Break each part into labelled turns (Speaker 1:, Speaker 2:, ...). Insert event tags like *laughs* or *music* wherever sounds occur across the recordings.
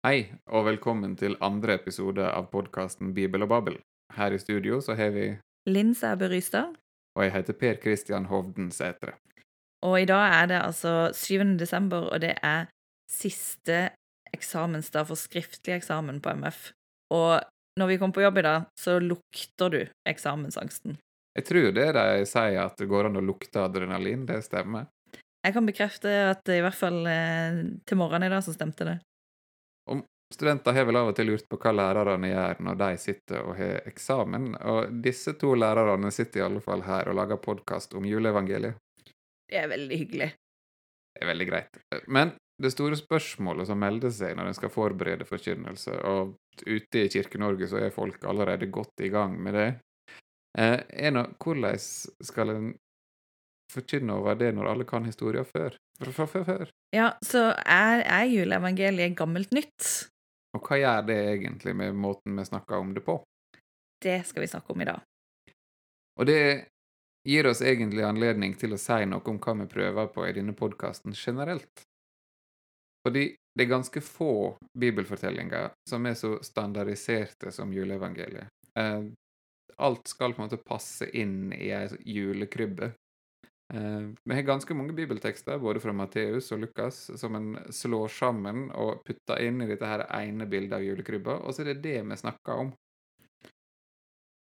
Speaker 1: Hei, og velkommen til andre episode av podkasten Bibel og Babel. Her i studio så har vi
Speaker 2: Linn Sæbø Rystad.
Speaker 1: Og jeg heter Per Kristian Hovden Sætre.
Speaker 2: Og i dag er det altså 7. desember, og det er siste eksamensdag for skriftlig eksamen på MF. Og når vi kommer på jobb i dag, så lukter du eksamensangsten.
Speaker 1: Jeg tror det de sier at det går an å lukte adrenalin, det stemmer.
Speaker 2: Jeg kan bekrefte at i hvert fall eh, til morgenen i dag så stemte det.
Speaker 1: Studenter har vel av og til lurt på hva lærerne gjør når de sitter og har eksamen, og disse to lærerne sitter i alle fall her og lager podkast om juleevangeliet.
Speaker 2: Det er veldig hyggelig.
Speaker 1: Det er veldig greit. Men det store spørsmålet som melder seg når en skal forberede forkynnelse, og ute i Kirke-Norge så er folk allerede godt i gang med det, eh, er nå hvordan skal en forkynne over det når alle kan historier før? Fra før.
Speaker 2: Ja, så er, er juleevangeliet gammelt nytt?
Speaker 1: Og hva gjør det egentlig med måten vi snakker om det på?
Speaker 2: Det skal vi snakke om i dag.
Speaker 1: Og det gir oss egentlig anledning til å si noe om hva vi prøver på i denne podkasten generelt. Fordi det er ganske få bibelfortellinger som er så standardiserte som juleevangeliet. Eh, alt skal på en måte passe inn i ei julekrybbe. Eh, vi har ganske mange bibeltekster, både fra Matteus og Lukas, som en slår sammen og putter inn i dette her ene bildet av julekrybba, og så er det det vi snakker om.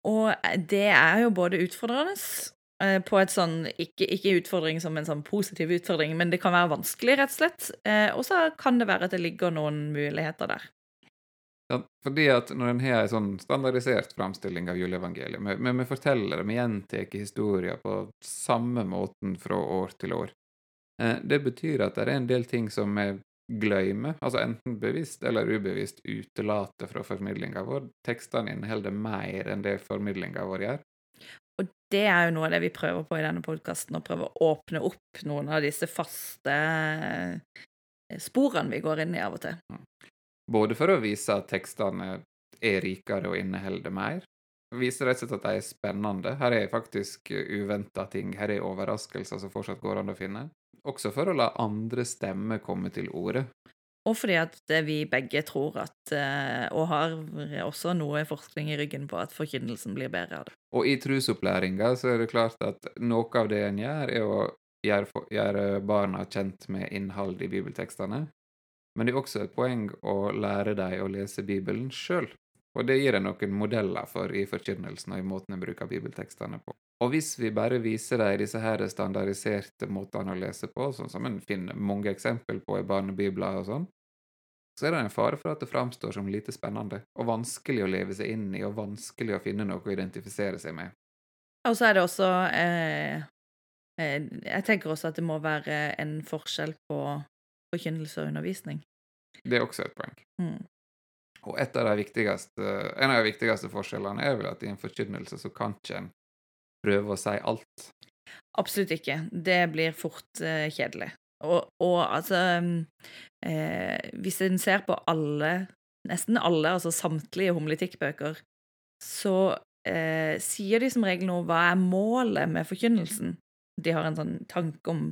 Speaker 2: Og det er jo både utfordrende eh, på et sånn ikke, ikke, utfordring som en sånn positiv utfordring, men det kan være vanskelig, rett og slett. Eh, og så kan det være at det ligger noen muligheter der.
Speaker 1: Fordi at når en har en sånn standardisert framstilling av juleevangeliet, men vi forteller det, vi gjentar historier på samme måten fra år til år, eh, det betyr at det er en del ting som vi glemmer, altså enten bevisst eller ubevisst utelater fra formidlinga vår. Tekstene inneholder mer enn det formidlinga vår gjør.
Speaker 2: Og det er jo noe av det vi prøver på i denne podkasten, å prøve å åpne opp noen av disse faste sporene vi går inn i av og til.
Speaker 1: Både for å vise at tekstene er rikere og inneholder mer. Vise rett og slett at de er spennende. Her er faktisk uventa ting. Her er overraskelser som fortsatt går an å finne. Også for å la andre stemmer komme til orde.
Speaker 2: Og fordi at vi begge tror at, og har også noe forskning i ryggen på, at forkynnelsen blir bedre av det.
Speaker 1: Og i trusopplæringa så er det klart at noe av det en gjør, er å gjøre, barna kjent med innhold i bibeltekstene. Men det er også et poeng å lære dem å lese Bibelen sjøl. Og det gir jeg noen modeller for i forkynnelsen og i måten en bruker bibeltekstene på. Og hvis vi bare viser dem disse her standardiserte måtene å lese på, sånn som en finner mange eksempel på i barnebibler og sånn, så er det en fare for at det framstår som lite spennende og vanskelig å leve seg inn i og vanskelig å finne noe å identifisere seg med.
Speaker 2: Og så er det også eh, Jeg tenker også at det må være en forskjell på forkynnelse og undervisning.
Speaker 1: Det er også et poeng.
Speaker 2: Mm.
Speaker 1: Og av en av de viktigste forskjellene er vel at i en forkynnelse så kan ikke en prøve å si alt.
Speaker 2: Absolutt ikke. Det blir fort uh, kjedelig. Og, og altså eh, Hvis en ser på alle, nesten alle, altså samtlige homiletikkbøker, så eh, sier de som regel noe hva er målet med forkynnelsen. De har en sånn tanke om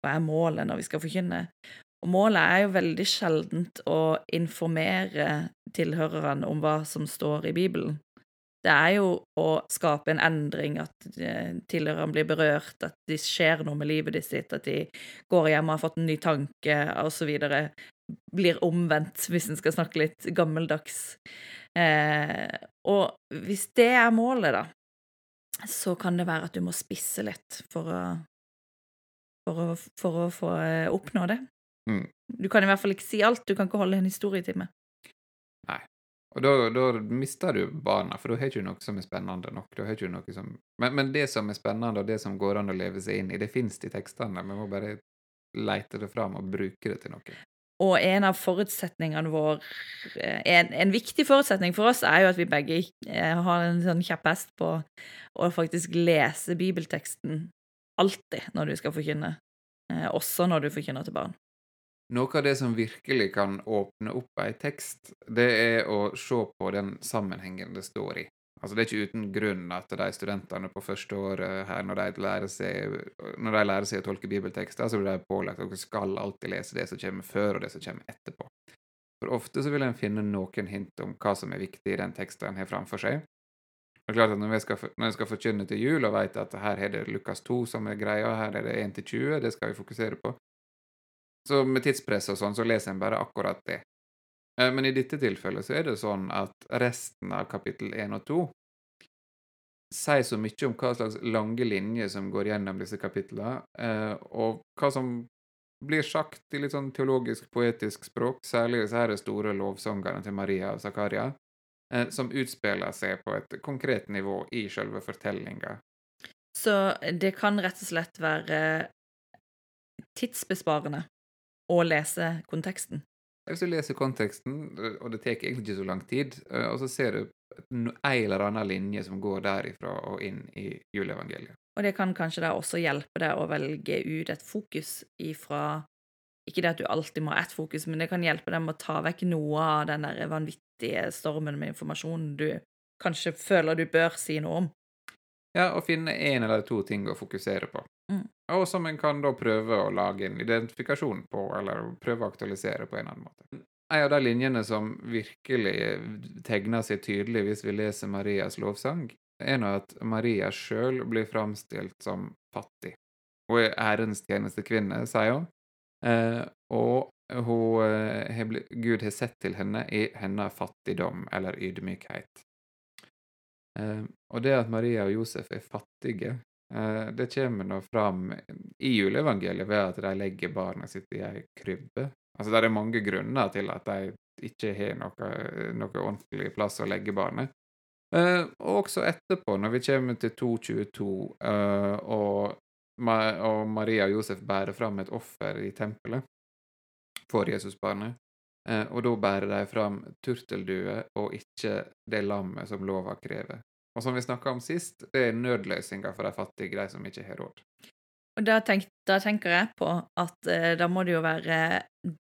Speaker 2: hva er målet når vi skal forkynne. Og målet er jo veldig sjeldent å informere tilhørerne om hva som står i Bibelen. Det er jo å skape en endring, at eh, tilhørerne blir berørt, at det skjer noe med livet sitt, at de går hjem og har fått en ny tanke, osv. Blir omvendt, *laughs* hvis en skal snakke litt gammeldags. Eh, og hvis det er målet, da, så kan det være at du må spisse litt for å, for å, for å få eh, oppnå det.
Speaker 1: Mm.
Speaker 2: Du kan i hvert fall ikke si alt. Du kan ikke holde en historietime.
Speaker 1: Nei. Og da, da mister du barna, for da har du ikke noe som er spennende nok. Da har ikke noe som... Men, men, det som er spennende, og det som går an å leve seg inn i, det fins i tekstene. Vi må bare leite det fram og bruke det til noe.
Speaker 2: Og en av forutsetningene våre en, en, viktig forutsetning for oss er jo at vi begge eh, har en sånn kjepphest på å faktisk lese bibelteksten alltid når du skal forkynne. Eh, også når du forkynner til barn.
Speaker 1: Noe av det som virkelig kan åpne opp ei tekst, det er å se på den sammenhengen det står i. Altså Det er ikke uten grunn at de studentene på første året her, når de lærer seg, når de lærer seg å tolke bibeltekster, så blir de pålagt at de skal alltid lese det som kommer før, og det som kommer etterpå. For ofte så vil en finne noen hint om hva som er viktig i den teksten en har framfor seg. Det er klart at Når vi skal, når forkynne til jul og vet at her er det Lukas 2 som er greia, her er det 1-20, det skal vi fokusere på, så med tidspress og sånn, så leser en bare akkurat det. Eh, Men i dette tilfellet så er det sånn at resten av kapittel 1 og 2 sier så mye om hva slags lange linjer som går gjennom disse kapitlene, eh, og hva som blir sagt i litt sånn teologisk, poetisk språk, særlig disse her store lovsangene til Maria og Zakaria, eh, som utspiller seg på et konkret nivå i selve fortellinga.
Speaker 2: Så det kan rett og slett være tidsbesparende å lese konteksten.
Speaker 1: Hvis du leser konteksten, eh, og det tar egentlig ikke så lang tid, eh, og så ser du en eller annen linje som går derifra og inn i juleevangeliet.
Speaker 2: Og det kan kanskje da også hjelpe deg å velge ut et fokus ifra Ikke det at du alltid må ha ett fokus, men det kan hjelpe deg med å ta vekk noe av den der vanvittige stormen med informasjon du kanskje føler du bør si noe om.
Speaker 1: Ja, og finne én eller to ting å fokusere på.
Speaker 2: Mm.
Speaker 1: Og som en kan da prøve å lage en identifikasjon på, eller prøve å aktualisere på en annen måte. En av de linjene som virkelig tegner seg tydelig hvis vi leser Marias lovsang, er nå at Maria sjøl blir framstilt som fattig. Hun er ærens tjenestekvinne, sier hun, eh, og hun, eh, Gud har sett til henne i hennes fattigdom eller ydmykhet. Eh, og det at Maria og Josef er fattige, det kommer nå fram i juleevangeliet ved at de legger barnet sitt i ei krybbe. Altså, det er mange grunner til at de ikke har noe, noe ordentlig plass å legge barnet. Eh, og også etterpå, når vi kommer til 2.22, eh, og, og Maria og Josef bærer fram et offer i tempelet for Jesusbarnet, eh, og da bærer de fram turteldue og ikke det lammet som lova krever. Og som vi snakka om sist, det er nødløsninger for de fattige, de som ikke har råd.
Speaker 2: Og da, tenk, da tenker jeg på at eh, da må det jo være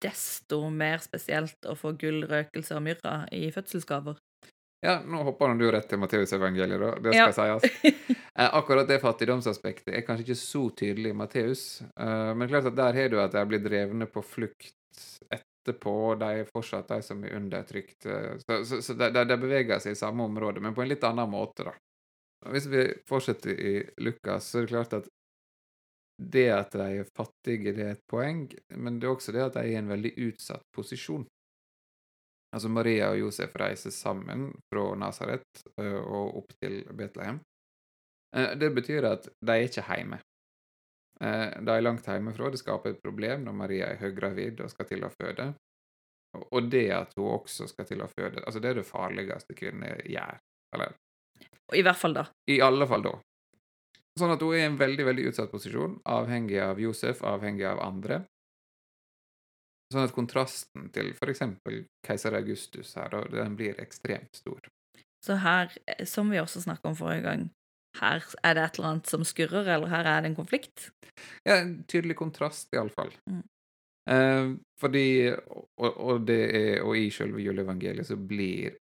Speaker 2: desto mer spesielt å få gull, røkelse og myrra i fødselsgaver.
Speaker 1: Ja, nå hopper du rett til Matteusevangeliet, da. Det
Speaker 2: Ja.
Speaker 1: skal sies. *laughs* Eh, akkurat det fattigdomsaspektet er kanskje ikke så tydelig i Matteus, eh, men klart at der har du at de blir drevne på flukt og de er fortsatt de som er undertrykt. eh, Så, så, så de, de- beveger seg i samme område, men på en litt annen måte, da. Hvis vi fortsetter i Lukas, så er det klart at det at de er fattige, det er et poeng, men det er også det at de er i en veldig utsatt posisjon. Altså Maria og Josef reiser sammen fra Nasaret og opp til Betlehem. Eh, Det betyr at de er ikke hjemme. Eh, De er langt hjemmefra. Det skaper et problem når Maria er høygravid og skal til å føde. Og- det at hun også skal til å føde, altså det er det farligste kvinner gjør. Eller
Speaker 2: I hvert fall da.
Speaker 1: i alle fall da. Sånn at hun er i en veldig, veldig utsatt posisjon, avhengig av Josef, avhengig av andre. Sånn at kontrasten til eksempel keiser Augustus her, den blir ekstremt stor.
Speaker 2: Så her, eh, som vi også snakket om forrige gang, her er det et eller annet som skurrer, eller her er det en konflikt.
Speaker 1: Ja, en tydelig kontrast, iallfall.
Speaker 2: Mm.
Speaker 1: Eh, fordi og, og det er, og i selve juleevangeliet så blir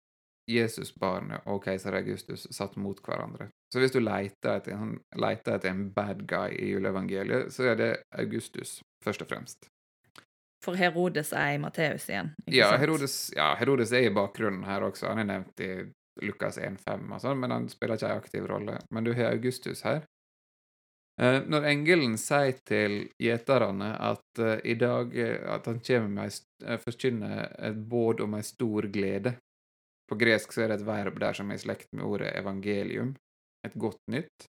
Speaker 1: Jesusbarnet og keiser Augustus satt mot hverandre. Så hvis du leter etter, en- leter etter en bad guy i juleevangeliet, så er det Augustus, først og fremst.
Speaker 2: For Herodes er i Matteus igjen. ikke
Speaker 1: Ja
Speaker 2: sant?
Speaker 1: Herodes, ja, Herodes er i bakgrunnen her også. Han er nevnt i Lukas 1,5, og sånn, men han spiller ikke en aktiv rolle. Men du har Augustus her. Eh, når engelen sier til gjeterne at eh, i dag eh, at han kommer med forkynner et båd om ei stor glede På gresk så er det et verb der som er i slekt med ordet evangelium. Et godt nytt.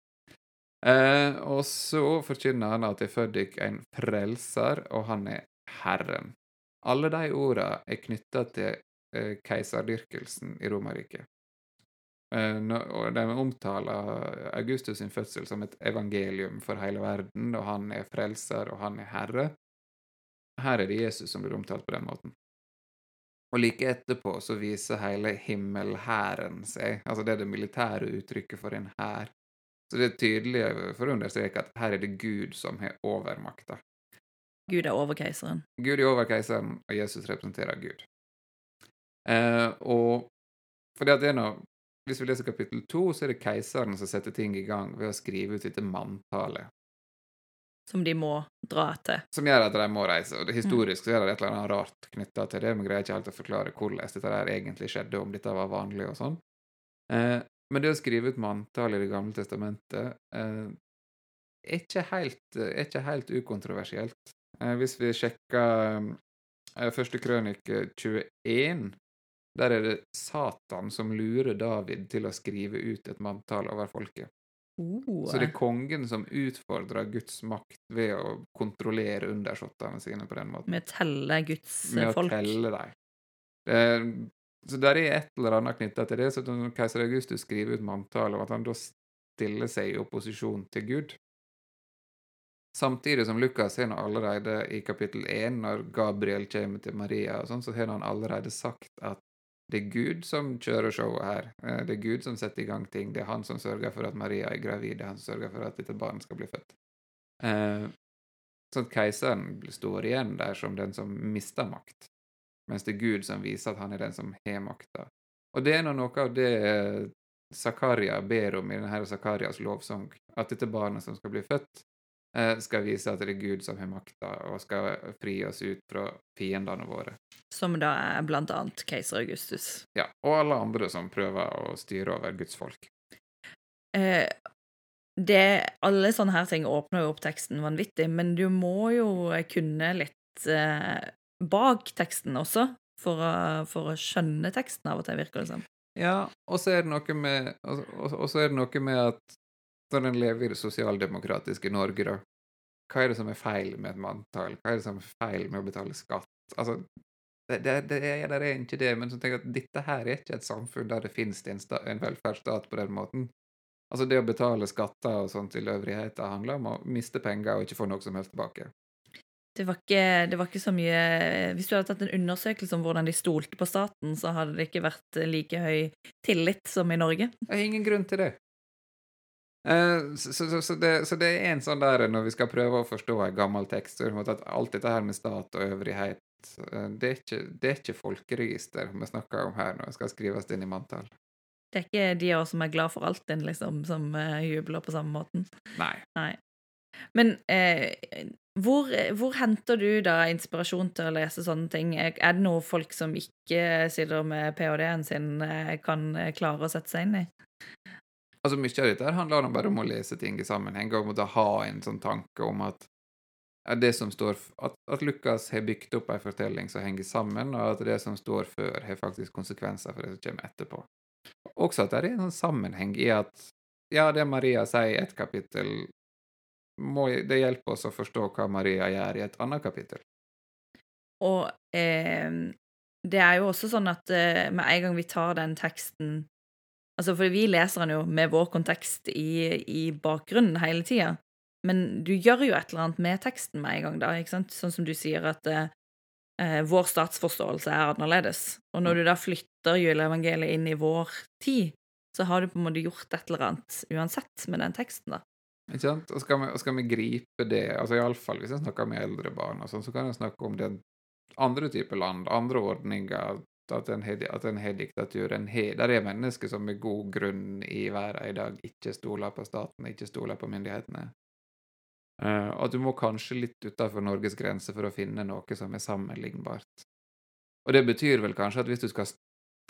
Speaker 1: Og så forkynner han at det er født dykk en frelser, og han er Herren. Alle de orda er knytta til keiserdyrkelsen i Romerriket. Eh, og de omtaler Augustus sin fødsel som et evangelium for hele verden, og han er frelser, og han er herre. Her er det Jesus som blir omtalt på den måten. Og like etterpå så viser hele himmelhæren seg, altså det er det militære uttrykket for en hær. Så det er tydelig for å understreke at her er det Gud som har overmakta.
Speaker 2: Gud er overkeiseren.
Speaker 1: Gud er over keiseren, og Jesus representerer Gud. Eh, og fordi at det er noe, Hvis vi leser kapittel to, så er det keiseren som setter ting i gang ved å skrive ut dette manntallet.
Speaker 2: som de må dra til.
Speaker 1: Som gjør at de må reise. Og det, historisk så er det et eller annet rart knytta til det, men greier ikke helt å forklare hvordan dette der egentlig skjedde, om dette var vanlig og sånn. Eh, men det å skrive ut manntall i Det gamle testamentet eh, er, ikke helt, er ikke helt ukontroversielt. Eh, hvis vi sjekker første krønike 21, der er det Satan som lurer David til å skrive ut et manntall over folket.
Speaker 2: Oh.
Speaker 1: Så det er kongen som utfordrer Guds makt ved å kontrollere undersåttene sine på den måten.
Speaker 2: Med å telle Guds
Speaker 1: Med å telle dem. Det- Så der er et eller annet knytta til det. Så når keiser Augustus skriver ut manntall, og at han da stiller seg i opposisjon til Gud. Samtidig som Lukas har nå allerede i kapittel 1, når Gabriel kommer til Maria, og sånn, så har han allerede sagt at det er Gud som kjører showet her. Eh, Det er Gud som setter i gang ting. Det er han som sørger for at Maria er gravid. Det er han som sørger for at dette barnet skal bli født. Sånn at keiseren står igjen der som den som mister makt, mens det er Gud som viser at han er den som har makta. Og det er nå noe av det eh, Zakaria ber om i denne Zakarias lovsang, at dette barnet som skal bli født, skal vise at det er Gud som har makta, og skal fri oss ut fra fiendene våre.
Speaker 2: Som da er blant annet keiser Augustus.
Speaker 1: Ja, og alle andre som prøver å styre over Guds folk.
Speaker 2: Eh, det, alle sånne her ting åpner jo opp teksten vanvittig, men du må jo kunne litt eh, bak teksten også, for å, for å skjønne teksten av og til, virker det som.
Speaker 1: Ja, og så er det noe med, og, og, og så er det noe med at når en lever i det sosialdemokratiske Norge, da, hva er det som er feil med et manntall? Hva er det som er feil med å betale skatt? Altså, det, det, det, er, det er ikke det, men så tenker jeg at dette her er ikke et samfunn der det finnes en, en velferdsstat på den måten. Altså, det å betale skatter og sånt til øvrigheten handler om å miste penger og ikke få noe som helst tilbake.
Speaker 2: Det var, ikke, det var ikke så mye Hvis du hadde tatt en undersøkelse om hvordan de stolte på staten, så hadde det ikke vært like høy tillit som i Norge.
Speaker 1: Det er ingen grunn til det. Eh, så, så, så, det, så det er en sånn der når vi skal prøve å forstå en gammel tekst, at alt dette her med stat og øvrighet, eh, det er ikke, det er ikke folkeregister vi snakker om her når det skal skrives inn i manntall.
Speaker 2: Det er ikke de av oss som er glad for alt din, liksom, som eh, jubler på samme måten.
Speaker 1: Nei.
Speaker 2: Nei. Men eh, hvor, hvor henter du da inspirasjon til å lese sånne ting? Er det noe folk som ikke sitter med ph.d.-en sin, kan klare å sette seg inn i?
Speaker 1: Altså, mye av dette handler om bare om å lese ting i sammenheng, og å ha en sånn tanke om at det som står, at, at Lukas har bygd opp en fortelling som henger sammen, og at det som står før, har faktisk konsekvenser for det som kommer etterpå. Også at det er en sånn sammenheng i at ja, det Maria sier i et kapittel, må, det hjelper oss å forstå hva Maria gjør i et annet kapittel.
Speaker 2: Og eh, det er jo også sånn at eh, med en gang vi tar den teksten Altså, for vi leser den jo med vår kontekst i, i bakgrunnen hele tida, men du gjør jo et eller annet med teksten med en gang, da, ikke sant? Sånn som du sier at eh, eh, vår statsforståelse er annerledes. Og når du da flytter juleevangeliet inn i vår tid, så har du på en måte gjort et eller annet uansett med den teksten, da.
Speaker 1: Ikke sant? Og skal vi, og skal vi gripe det, altså iallfall hvis jeg snakker med eldre barn, og sånn, så kan jeg snakke om den andre typer land, andre ordninger, at en har diktatur. En har, der er mennesker som med god grunn i verden i dag ikke stoler på staten, ikke stoler på myndighetene. Uh, og at du må kanskje litt utenfor Norges grenser for å finne noe som er sammenlignbart. Og det betyr vel kanskje at hvis du skal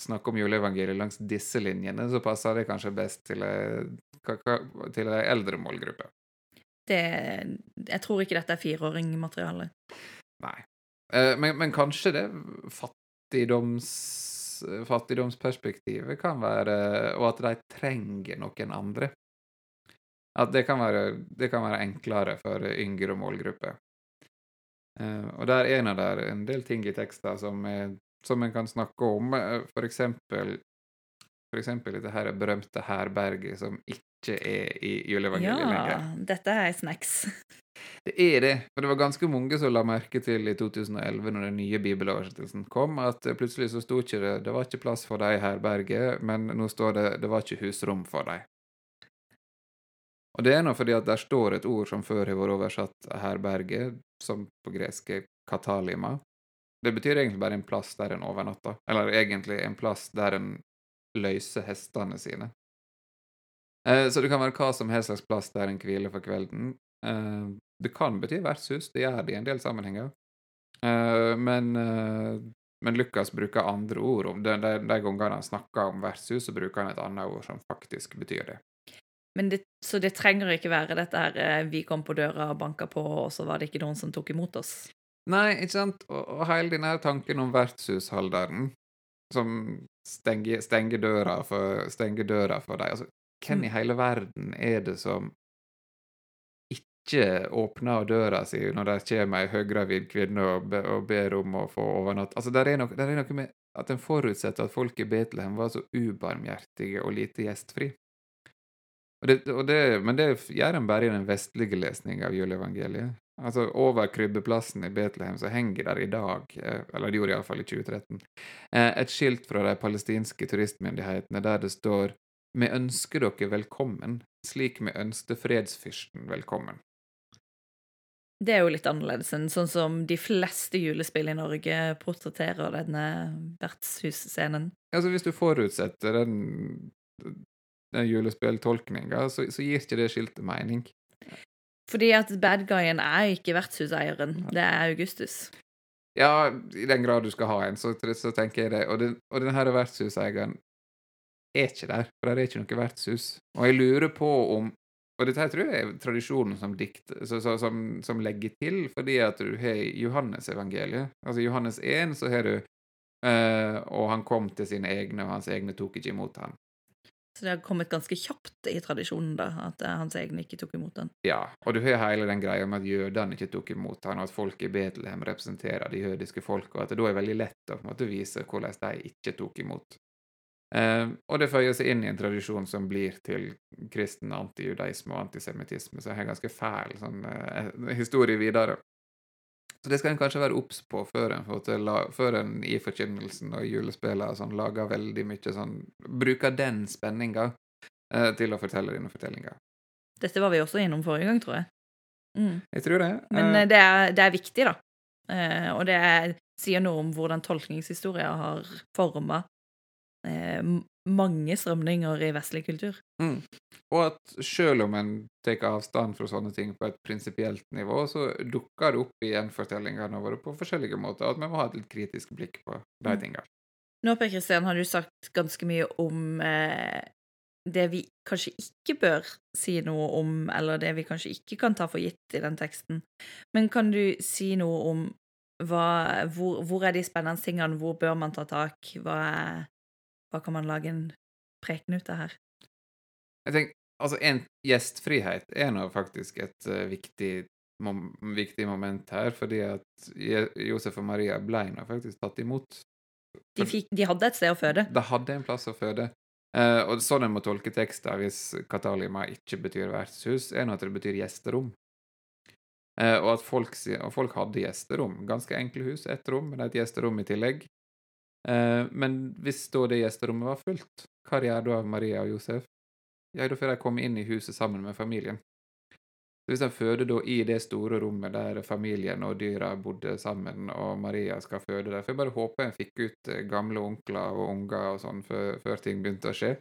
Speaker 1: snakke om juleevangeliet langs disse linjene, så passer det kanskje best til ei ei eldre målgruppe.
Speaker 2: Det, jeg tror ikke dette er fireåringmateriale.
Speaker 1: Nei. Eh, men, men kanskje det fattigdoms, fattigdomsperspektivet kan være Og at de trenger noen andre. At det kan være, det kan være enklere for yngre målgrupper. Eh, og der er det en del ting i teksten som, er, en kan snakke om. eh, For eksempel eksempel dette her berømte herberget som ikke er i juleevangeliet lenger.
Speaker 2: Ja, dette er snacks. *laughs*
Speaker 1: Det er det, for det var ganske mange som la merke til i 2011, når den nye bibeloversettelsen kom, at plutselig så sto ikke det det var ikke plass for dem i herberget, men nå står det det var ikke husrom for dem. Og det er nå fordi at der står et ord som før har vært oversatt herberge, som på gresk er katalima. Det betyr egentlig bare en plass der en overnatter, eller egentlig en plass der en løser hestene sine. Eh, Så det kan være hva som helst slags plass der en hviler for kvelden. Eh, det kan bety vertshus, det gjør det i en del sammenhenger. Eh, men, eh, men Lukas bruker andre ord om det. De, de gangene han snakker om vertshus, så bruker han et annet ord som faktisk betyr det.
Speaker 2: Men det, så det trenger ikke være dette her vi kom på døra og banka på, og så var det ikke noen som tok imot oss.
Speaker 1: Nei, ikke sant? Og, og hele denne tanken om vertshusholderen som stenger, stenger, døra for, stenger døra for deg altså, Hvem i
Speaker 2: Mm.
Speaker 1: hele verden er det som ikke åpner døra si når det kommer ei høygravid kvinne og, be, og ber om å få overnatte? Altså, der er, noe, der er noe med at en forutsetter at folk i Betlehem var så ubarmhjertige og lite gjestfri. Og det, og det, men det gjør en bare i den vestlige lesninga av juleevangeliet. Altså, Over krybbeplassen i Betlehem så henger der i dag, eh, eller det gjorde iallfall i 2013, eh, et skilt fra de palestinske turistmyndighetene der det står Vi ønsker dere velkommen, slik vi ønsker fredsfyrsten velkommen.
Speaker 2: Det er jo litt annerledes enn sånn som de fleste julespill i Norge portretterer denne vertshusscenen.
Speaker 1: Altså, Hvis du forutsetter den, den julespilltolkninga, så, så gir ikke det skiltet mening.
Speaker 2: Fordi at bad guyen er ikke vertshuseieren, det er Augustus.
Speaker 1: Ja, i den grad du skal ha en, så, så tenker jeg det. Og, den, og denne vertshuseieren er ikke der, for det er ikke noe vertshus. Og jeg lurer på om Og dette her tror jeg er tradisjonen som, dikt, så, så, som, som legger til, fordi at du har Johannes-evangeliet. Altså Johannes 1 så har du Uh, Og han kom til sine egne, og hans egne tok ikke imot ham.
Speaker 2: Så det har kommet ganske kjapt i tradisjonen, da, at eh, hans egne ikke tok imot den.
Speaker 1: Ja, og du har hele den greia med at jødene ikke tok imot han, og at folk i Betlehem representerer de jødiske folk, og at det da er veldig lett å på en måte, vise hvordan de ikke tok imot. Eh, og det føyer seg inn i en tradisjon som blir til kristen antijudaisme og antisemittisme, jeg har ganske fæl sånn, eh, historie videre. Så det skal en kanskje være obs på før en, til, før en i forkynnelsen og julespillene sånn, lager veldig mye sånn Bruker den spenninga eh, til å fortelle dine fortellinger.
Speaker 2: Dette var vi også innom forrige gang, tror jeg. Mm.
Speaker 1: Jeg tror det.
Speaker 2: Men
Speaker 1: Eh,
Speaker 2: eh, det er, det er viktig, da. Eh, og det er, sier noe om hvordan tolkningshistoria har forma eh, mange strømninger i vestlig kultur.
Speaker 1: Mm. Og at selv om en tar avstand fra sånne ting på et prinsipielt nivå, så dukker det opp i gjenfortellingene våre på forskjellige måter, at vi må ha et litt kritisk blikk på de
Speaker 2: Mm.
Speaker 1: tingene.
Speaker 2: Nå, Per Kristian, har du sagt ganske mye om eh, det vi kanskje ikke bør si noe om, eller det vi kanskje ikke kan ta for gitt i den teksten. Men kan du si noe om hva, hvor, hvor er de spennende tingene, hvor bør man ta tak, hva, er, hva kan man lage en preken ut av her?
Speaker 1: Jeg tenker, altså en Gjestfrihet er nå faktisk et uh, viktig, mom viktig moment her, fordi at Josef og Maria ble nå faktisk tatt imot.
Speaker 2: De, fikk, de hadde et sted å føde.
Speaker 1: De hadde en plass å føde. Uh, og sånn en må tolke tekster hvis katalima ikke betyr vertshus, er nå at det betyr gjesterom. Uh, og at folk, og folk hadde gjesterom. Ganske enkle hus, ett rom, men et gjesterom i tillegg. Eh, men hvis da det gjesterommet var fullt, hva gjør da Maria og Josef? Ja, da får de komme inn i huset sammen med familien. Så hvis de føder da i det store rommet der familien og dyra bodde sammen, og Maria skal føde der For jeg bare håper en fikk ut eh, gamle onkler og unger og sånn før, før ting begynte å skje.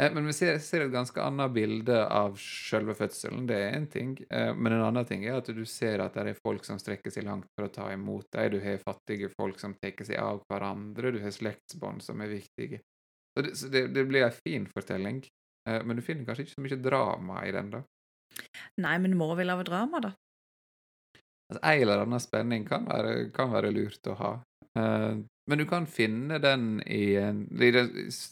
Speaker 1: Eh, Men vi ser, ser et ganske annet bilde av selve fødselen, det er én ting. Eh, Men en annen ting er at du ser at det er folk som strekker seg langt for å ta imot deg. Du har fattige folk som tar seg av hverandre, du har slektsbånd som er viktige. Så det, så det, det blir en fin fortelling, eh, men du finner kanskje ikke så mye drama i den, da.
Speaker 2: Nei, men må vi lage drama, da?
Speaker 1: Altså, en eller annen spenning kan være, kan være lurt å ha. Eh, men du kan finne den i, i de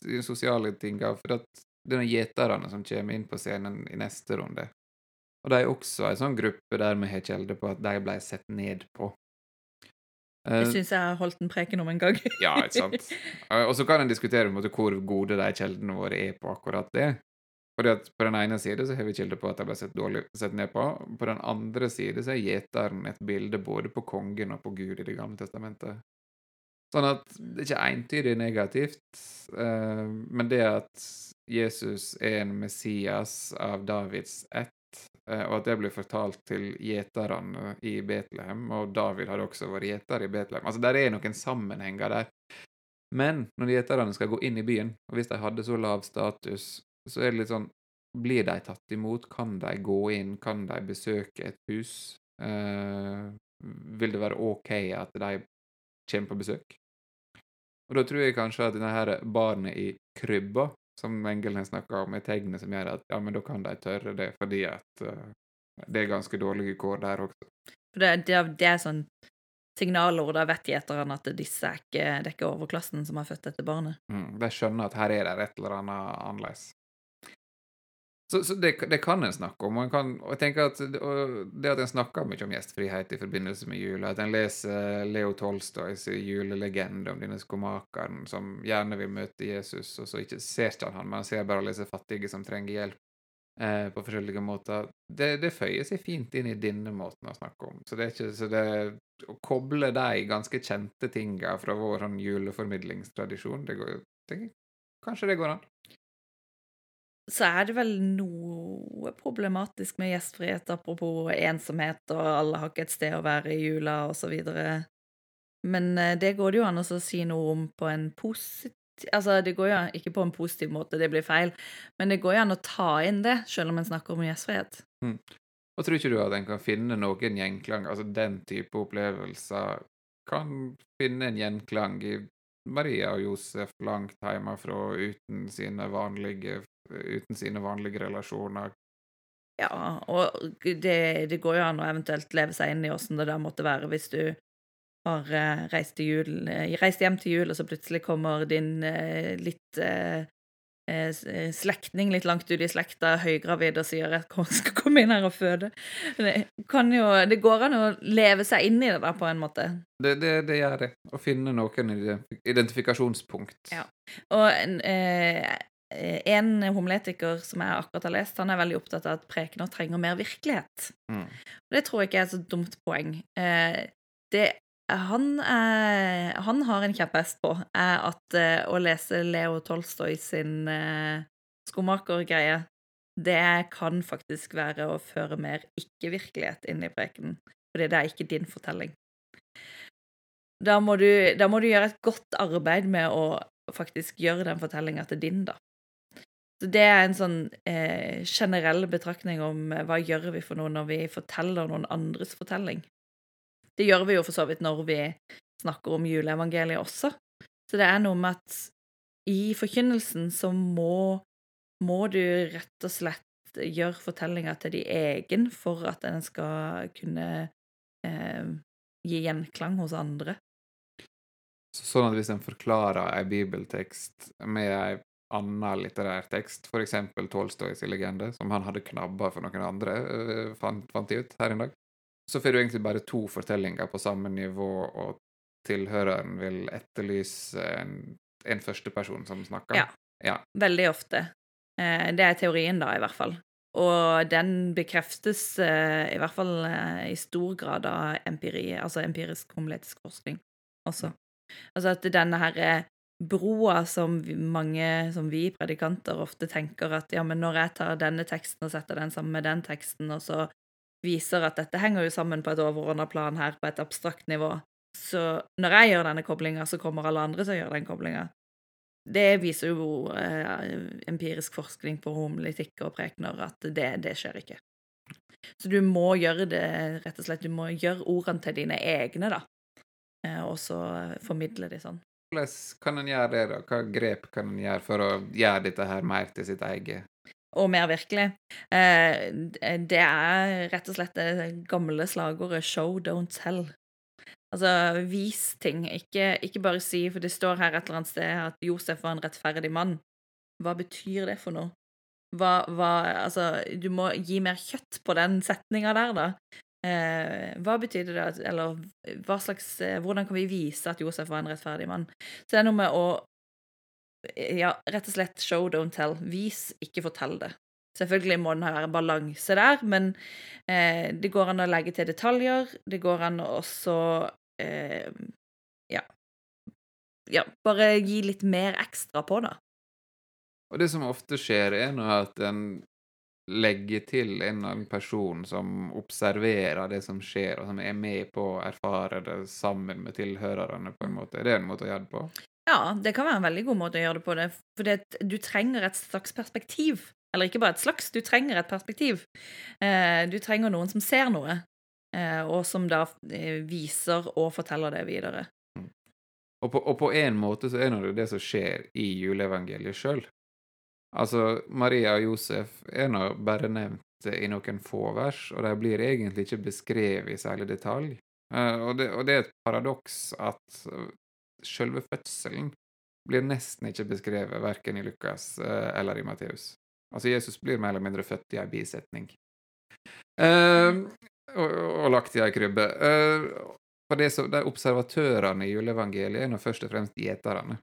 Speaker 1: i sosiale tinga, for det er gjeterne som kommer inn på scenen i neste runde. Og de er også en sånn gruppe der vi har kjelde på at de ble sett ned på.
Speaker 2: Det
Speaker 1: Eh,
Speaker 2: syns jeg har holdt en preken om en gang. *laughs*
Speaker 1: ja, ikke sant. Eh, Og så kan en diskutere måte hvor gode de kjeldene våre er på akkurat det. Fordi at På den ene side så har vi kilder på at de ble sett, dårlig, sett ned på. På den andre side så er gjeteren et bilde både på kongen og på Gud i Det gamle testamentet. Sånn at det er ikke entydig negativt, eh, men det at Jesus er en Messias av Davids ett, eh, og at det blir fortalt til gjeterne i Betlehem, og David hadde også vært gjeter i Betlehem Altså, der er noen sammenhenger der. Men når gjeterne skal gå inn i byen, og hvis de hadde så lav status, så er det litt sånn blir de tatt imot? Kan de gå inn? Kan de besøke et hus? Eh, vil det være OK at de kommer på besøk? Og da tror jeg kanskje at denne her barnet i krybba, som engelen har snakka om, er tegnet som gjør at ja, men da kan de tørre det, fordi at uh, det er ganske dårlige kår der også.
Speaker 2: For det, det, det er sånn signalord, da vet gjeterne at disse er ikke, det er ikke overklassen som har født dette barnet.
Speaker 1: Mm, de skjønner at her er det et eller annet annerledes. Så, så det, det, kan en snakke om. Og, kan, og jeg tenker at det at en snakker mye om gjestfrihet i forbindelse med jula, at en leser Leo Tolstoys julelegende om denne skomakeren som gjerne vil møte Jesus, og så ikke ser ikke han han, men han ser bare alle disse fattige som trenger hjelp eh, på forskjellige måter, det, det, føyer seg fint inn i denne måten å snakke om. Så det er ikke så det Å koble de ganske kjente tinga fra vår sånn juleformidlingstradisjon, det går, det, kanskje det går an
Speaker 2: så er det vel noe problematisk med gjestfrihet, apropos ensomhet, og alle har ikke et sted å være i jula, videre. Men eh, det går det jo an å si noe om på en positiv Altså, det går jo ikke på en positiv måte, det blir feil, men det går jo an å ta inn det, selv om en snakker om gjestfrihet.
Speaker 1: Mm. Og tror ikke du at en kan finne noen gjenklang, altså den type opplevelser kan finne en gjenklang i Maria og Josef langt hjemmefra uten sine vanlige uten sine vanlige relasjoner.
Speaker 2: Ja, og det, det går jo an å eventuelt leve seg inn i åssen det da måtte være hvis du har uh, reist, jul, uh, reist, hjem til jul, og så plutselig kommer din uh, litt slektning litt langt ut i slekta, høygravid, og sier at hun *laughs* skal komme inn her og føde. Det, jo, det går an å leve seg inn i det der, på en måte.
Speaker 1: Det, det, det gjør det. Å finne noen identifikasjonspunkt.
Speaker 2: Ja. Og Eh, en homiletiker som jeg akkurat har lest, han er veldig opptatt av at prekener trenger mer virkelighet. Mm. Det tror jeg ikke er et så dumt poeng. Eh, det han, eh, han har en kjepphest på, er at eh, å lese Leo Tolstoy sin skomakergreie, det kan faktisk være å føre mer ikke-virkelighet inn i prekenen. Fordi det er ikke din fortelling. Da må, du, da må du gjøre et godt arbeid med å faktisk gjøre den fortellinga til din, da. Så det er en sånn eh, generell betraktning om eh, hva gjør vi for noe når vi forteller noen andres fortelling. Det gjør vi jo for så vidt når vi snakker om juleevangeliet også. Så det er noe med at i forkynnelsen så må, må du rett og slett gjøre fortellinga til de egen for at den skal kunne eh, gi gjenklang hos andre.
Speaker 1: Sånn at hvis en forklarer en bibeltekst med en annen litterær tekst, f.eks. Tolstojs legende, som han hadde knabba for noen andre, uh, fant, fant de ut her en dag. Så får du egentlig bare to fortellinger på samme nivå, og tilhøreren vil etterlyse en, en førsteperson som snakker.
Speaker 2: Ja. ja. Veldig ofte. Eh, det er teorien, da, i hvert fall. Og den bekreftes eh, i hvert fall eh, i stor grad av empiri, altså empirisk homiletisk forskning også. Altså at denne her broa som mange, som vi predikanter, ofte tenker at ja, men når jeg tar denne teksten og setter den sammen med den teksten, og så viser at dette henger jo sammen på et overordna plan her, på et abstrakt nivå, så når jeg gjør denne koblinga, så kommer alle andre til å gjøre den koblinga. Det viser jo eh, empirisk forskning på homolitikk og prekener at det, det skjer ikke. Så du må gjøre det, rett og slett, du må gjøre ordene til dine egne, da, eh, og så formidle de sånn.
Speaker 1: Hvordan kan en gjøre det, da? Hva grep kan en gjøre for å gjøre dette her mer til sitt eget?
Speaker 2: Og mer virkelig. Eh, det er rett og slett det gamle slagordet 'show, don't tell'. Altså, vis ting. Ikke, ikke, bare si, for det står her et eller annet sted at Josef var en rettferdig mann. Hva betyr det for noe? Hva, hva Altså, du må gi mer kjøtt på den setninga der, da. Eh, hva betyr det, eller hva slags, eh, hvordan kan vi vise at Josef var en rettferdig mann? Så det er noe med å ja, rett og slett show, don't tell. Vis, ikke fortell det. Selvfølgelig må den være balanse der, men eh, det går an å legge til detaljer. Det går an å også eh, ja, ja, bare gi litt mer ekstra på da.
Speaker 1: Og det som ofte skjer, er nå at en legger til en eller annen person som observerer det som skjer, og som er med på å erfare det sammen med tilhørerne, på en måte. Er det en måte å gjøre det på?
Speaker 2: Ja, det kan være en veldig god måte å gjøre det på. det, For du trenger et slags perspektiv, Eller ikke bare et slags, du trenger et perspektiv. Eh, du trenger noen som ser noe, eh, og som da eh, viser og forteller det videre.
Speaker 1: Og på, og en måte så er det det som skjer i juleevangeliet sjøl. Altså, Maria og Josef er nå bare nevnt i noen få vers, og de blir egentlig ikke beskrevet i særlig detalj. Og, det, og, det, er et paradoks at selve fødselen blir nesten ikke beskrevet verken i Lukas uh, eller i Matteus. Altså, Jesus blir mer eller mindre født i ei bisetning. Uh, og, og, lagt i ei krybbe. for det som, de observatørene i juleevangeliet er nå først og fremst gjeterne.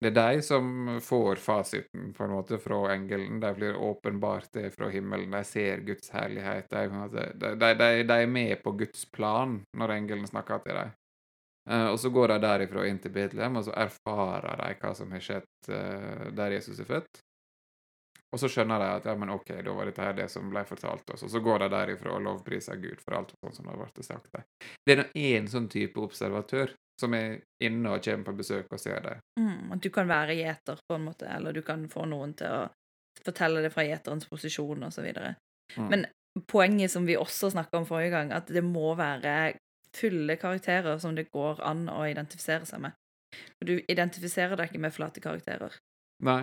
Speaker 1: Det er de som får fasiten på en måte fra engelen. De blir åpenbart det fra himmelen. De ser Guds herlighet. De, de, de, de er med på Guds plan når engelen snakker til dem. Uh, og så går de derifra inn til Betlehem, og så erfarer de hva som har skjedd uh, der Jesus er født. Og så skjønner de at ja, men ok, da var dette her det som ble fortalt oss. Og så går de derifra og lovpriser Gud for alt sånn som det blitt sagt. dem. Det er én sånn type observatør som er inne og kommer på besøk og ser det.
Speaker 2: Mm, at du kan være gjeter, på en måte, eller du kan få noen til å fortelle det fra gjeterens posisjon, osv. Mm. Men poenget som vi også snakka om forrige gang, at det må være fulle karakterer som det går an å identifisere seg med. Du identifiserer deg ikke med flate karakterer.
Speaker 1: Nei.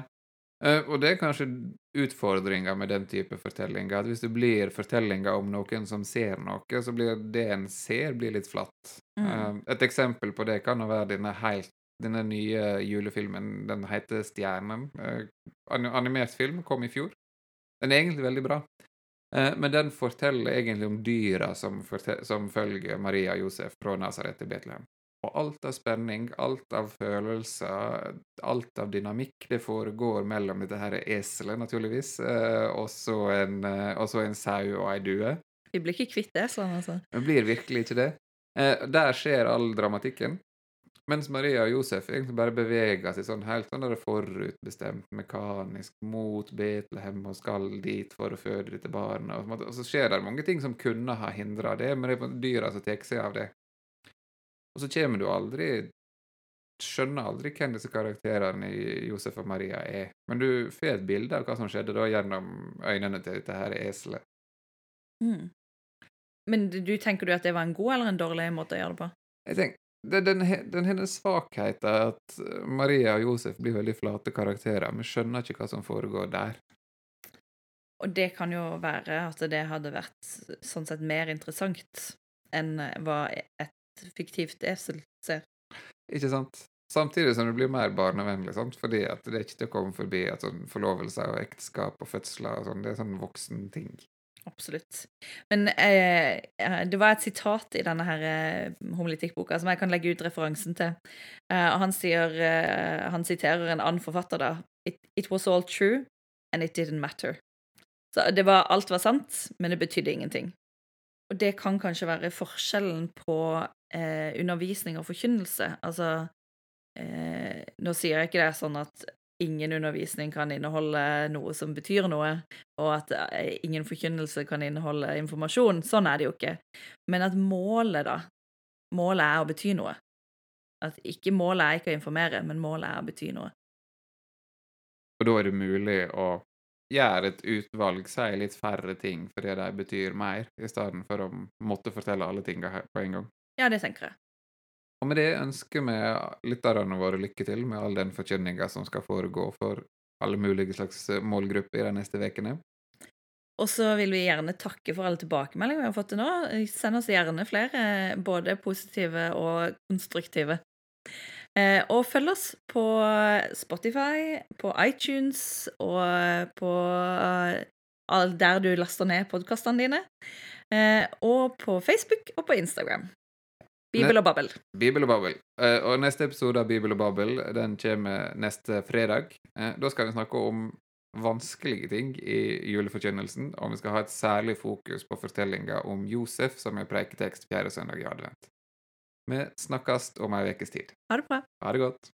Speaker 1: Uh, og det er kanskje utfordringa med den type fortellinger. At hvis det blir fortellinger om noen som ser noe, så blir det en ser, blir litt flatt. Mm. Uh, et eksempel på det kan være denne, helt, denne nye julefilmen. Den heter Stjernen. Uh, animert film, kom i fjor. Den er egentlig veldig bra. Men den forteller egentlig om dyra som, som følger Maria og Josef fra Nazaret til Betlehem. Og alt av spenning, alt av følelser, alt av dynamikk, det foregår mellom dette her eselet, naturligvis, eh, og så en, eh, en, sau og ei due.
Speaker 2: Vi blir ikke kvitt eslene, altså.
Speaker 1: Vi blir virkelig ikke det. Eh, der skjer all dramatikken. Mens Maria og Josef egentlig bare beveger seg sånn helt sånn forutbestemt, mekanisk, mot Betlehem og skal dit for å føde dette barnet. Og så skjer det mange ting som kunne ha hindra det, men det er dyra som tar seg av det. Og så kommer du aldri Skjønner aldri hvem disse karakterene i Josef og Maria er. Men du får et bilde av hva som skjedde da gjennom øynene til dette her eselet.
Speaker 2: Mm. Men du tenker du at det var en god eller en dårlig måte å gjøre det på?
Speaker 1: Jeg tenker, det, den, den hennes svakhet er at Maria og Josef blir veldig flate karakterer. Vi skjønner ikke hva som foregår der.
Speaker 2: Og det kan jo være at det hadde vært sånn sett mer interessant enn hva et fiktivt esel ser.
Speaker 1: Ikke sant. Samtidig som det blir mer barnevennlig, sant? fordi at det er ikke til å komme forbi at sånn forlovelser og ekteskap og fødsler og sånn, det er sånn voksen ting.
Speaker 2: Absolutt. Men eh, det var et sitat i denne her eh, homilitikkboka som jeg kan legge ut referansen til. Eh, og han sier eh, Han siterer en annen forfatter, da. It, it, was all true, and it didn't matter. Så det var, alt var sant, men det betydde ingenting. Og det kan kanskje være forskjellen på eh, undervisning og forkynnelse. Altså eh, Nå sier jeg ikke det sånn at ingen undervisning kan inneholde noe som betyr noe, og at eh, ingen forkynnelse kan inneholde informasjon. Sånn er det jo ikke. Men at målet, da Målet er å bety noe. At ikke målet er ikke å informere, men målet er å bety noe.
Speaker 1: Og da er det mulig å gjøre et utvalg, si litt færre ting fordi de betyr mer, i stedet for å måtte fortelle alle tinga på en gang.
Speaker 2: Ja, det tenker jeg.
Speaker 1: Og med det ønsker vi lytterne våre lykke til med all den forkynninga som skal foregå for alle mulige slags målgrupper i de neste ukene.
Speaker 2: Og så vil vi gjerne takke for alle tilbakemeldinger vi har fått til nå. Send oss gjerne flere, både positive og konstruktive. Eh, og følg oss på Spotify, på iTunes og på der du laster ned podkastene dine. Eh, og på Facebook og på Instagram. Bibel og babbel.
Speaker 1: Bibel og babbel. Og neste episode av Bibel og babbel den kommer neste fredag. Uh, da skal vi snakke om vanskelige ting i juleforkynnelsen, og vi skal ha et særlig fokus på fortellinga om Josef, som er preiketekst fjerde søndag i advent. Vi snakkes om ei ukes tid.
Speaker 2: Ha det bra.
Speaker 1: Ha det godt.